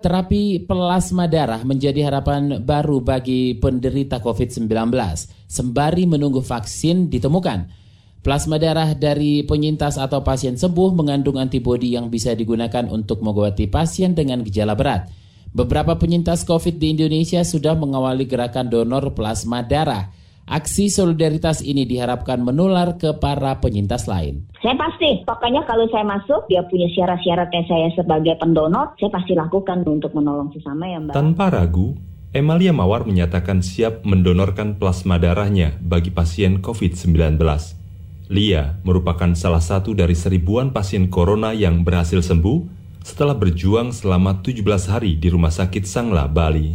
Terapi plasma darah menjadi harapan baru bagi penderita COVID-19 sembari menunggu vaksin ditemukan. Plasma darah dari penyintas atau pasien sembuh mengandung antibodi yang bisa digunakan untuk mengobati pasien dengan gejala berat. Beberapa penyintas COVID di Indonesia sudah mengawali gerakan donor plasma darah. Aksi solidaritas ini diharapkan menular ke para penyintas lain. Saya pasti, pokoknya kalau saya masuk, dia punya syarat-syaratnya saya sebagai pendonor, saya pasti lakukan untuk menolong sesama ya Mbak. Tanpa ragu, Emalia Mawar menyatakan siap mendonorkan plasma darahnya bagi pasien COVID-19. Lia merupakan salah satu dari seribuan pasien corona yang berhasil sembuh setelah berjuang selama 17 hari di Rumah Sakit Sangla, Bali.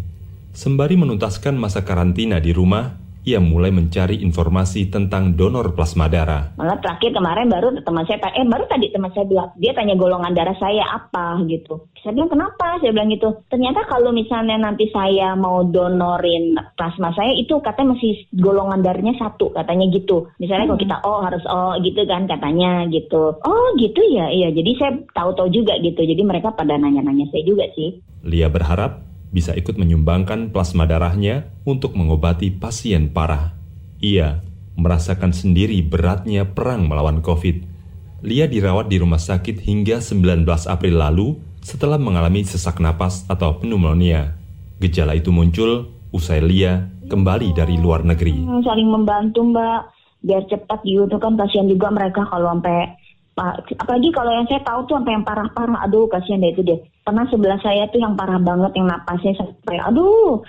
Sembari menuntaskan masa karantina di rumah, ia mulai mencari informasi tentang donor plasma darah. Malah terakhir kemarin baru teman saya, eh baru tadi teman saya bilang, dia tanya golongan darah saya apa gitu. Saya bilang kenapa? Saya bilang gitu. Ternyata kalau misalnya nanti saya mau donorin plasma saya itu katanya masih golongan darahnya satu katanya gitu. Misalnya hmm. kalau kita oh harus oh gitu kan katanya gitu. Oh gitu ya, iya. Jadi saya tahu-tahu juga gitu. Jadi mereka pada nanya-nanya saya juga sih. Lia berharap bisa ikut menyumbangkan plasma darahnya untuk mengobati pasien parah. Ia merasakan sendiri beratnya perang melawan COVID. Lia dirawat di rumah sakit hingga 19 April lalu setelah mengalami sesak napas atau pneumonia. Gejala itu muncul usai Lia kembali dari luar negeri. Saling membantu mbak, biar cepat gitu kan kasihan juga mereka kalau sampai apalagi kalau yang saya tahu tuh sampai yang parah-parah aduh kasihan deh itu deh pernah sebelah saya tuh yang parah banget yang napasnya sampai aduh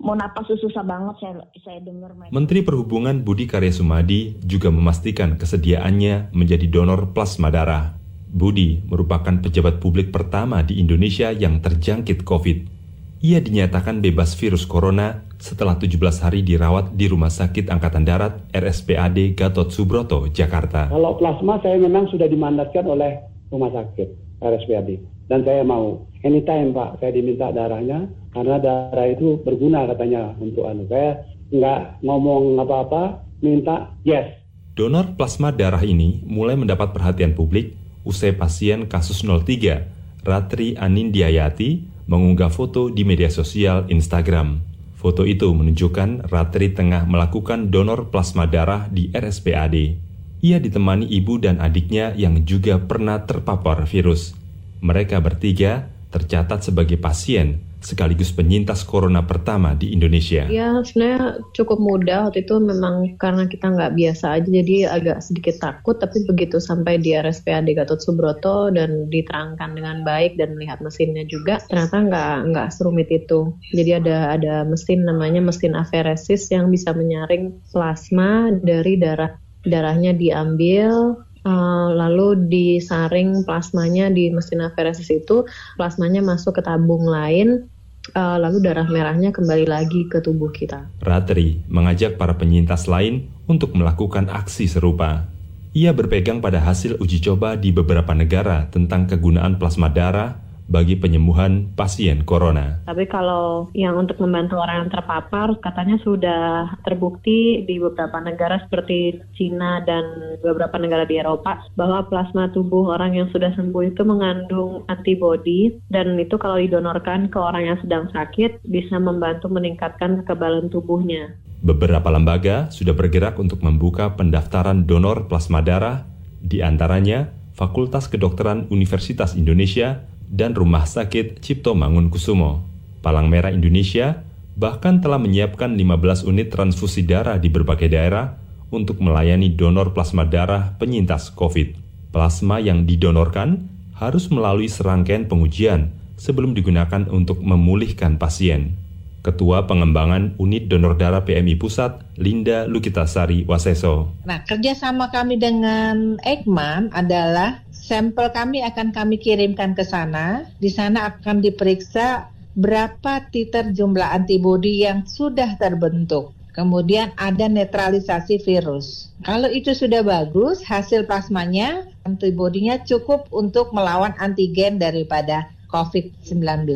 mau napas susah banget saya saya dengar Menteri Perhubungan Budi Karya Sumadi juga memastikan kesediaannya menjadi donor plasma darah. Budi merupakan pejabat publik pertama di Indonesia yang terjangkit COVID. Ia dinyatakan bebas virus corona setelah 17 hari dirawat di Rumah Sakit Angkatan Darat RSPAD Gatot Subroto, Jakarta. Kalau plasma saya memang sudah dimandatkan oleh Rumah Sakit RSPAD. Dan saya mau anytime Pak, saya diminta darahnya karena darah itu berguna katanya untuk anu. Saya nggak ngomong apa-apa, minta yes. Donor plasma darah ini mulai mendapat perhatian publik usai pasien kasus 03, Ratri Anindiayati, mengunggah foto di media sosial Instagram. Foto itu menunjukkan Ratri tengah melakukan donor plasma darah di RSPAD. Ia ditemani ibu dan adiknya yang juga pernah terpapar virus. Mereka bertiga tercatat sebagai pasien sekaligus penyintas corona pertama di Indonesia? Ya sebenarnya cukup mudah waktu itu memang karena kita nggak biasa aja jadi agak sedikit takut tapi begitu sampai di RSPAD Gatot Subroto dan diterangkan dengan baik dan melihat mesinnya juga ternyata nggak nggak serumit itu. Jadi ada ada mesin namanya mesin aferesis yang bisa menyaring plasma dari darah darahnya diambil Uh, lalu disaring plasmanya di mesin aferesis itu plasmanya masuk ke tabung lain uh, lalu darah merahnya kembali lagi ke tubuh kita. Ratri mengajak para penyintas lain untuk melakukan aksi serupa. Ia berpegang pada hasil uji coba di beberapa negara tentang kegunaan plasma darah bagi penyembuhan pasien corona. Tapi kalau yang untuk membantu orang yang terpapar, katanya sudah terbukti di beberapa negara seperti Cina dan beberapa negara di Eropa bahwa plasma tubuh orang yang sudah sembuh itu mengandung antibodi dan itu kalau didonorkan ke orang yang sedang sakit bisa membantu meningkatkan kekebalan tubuhnya. Beberapa lembaga sudah bergerak untuk membuka pendaftaran donor plasma darah, di antaranya Fakultas Kedokteran Universitas Indonesia dan Rumah Sakit Cipto Mangunkusumo. Palang Merah Indonesia bahkan telah menyiapkan 15 unit transfusi darah di berbagai daerah untuk melayani donor plasma darah penyintas COVID. Plasma yang didonorkan harus melalui serangkaian pengujian sebelum digunakan untuk memulihkan pasien. Ketua Pengembangan Unit Donor Darah PMI Pusat, Linda Lukitasari Waseso. Nah, kerjasama kami dengan Ekman adalah Sampel kami akan kami kirimkan ke sana. Di sana akan diperiksa berapa titer jumlah antibodi yang sudah terbentuk. Kemudian ada netralisasi virus. Kalau itu sudah bagus, hasil plasmanya, antibodinya cukup untuk melawan antigen daripada COVID-19.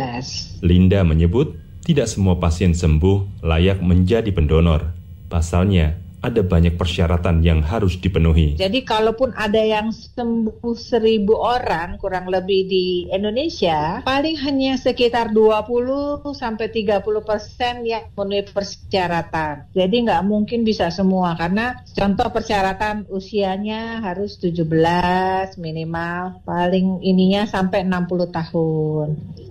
Linda menyebut tidak semua pasien sembuh layak menjadi pendonor. Pasalnya, ada banyak persyaratan yang harus dipenuhi. Jadi kalaupun ada yang sembuh seribu orang kurang lebih di Indonesia, paling hanya sekitar 20 sampai 30 persen yang memenuhi persyaratan. Jadi nggak mungkin bisa semua karena contoh persyaratan usianya harus 17 minimal, paling ininya sampai 60 tahun.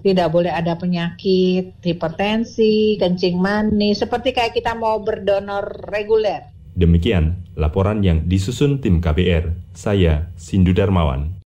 Tidak boleh ada penyakit, hipertensi, kencing manis, seperti kayak kita mau berdonor reguler. Demikian laporan yang disusun tim KBR. Saya Sindu Darmawan.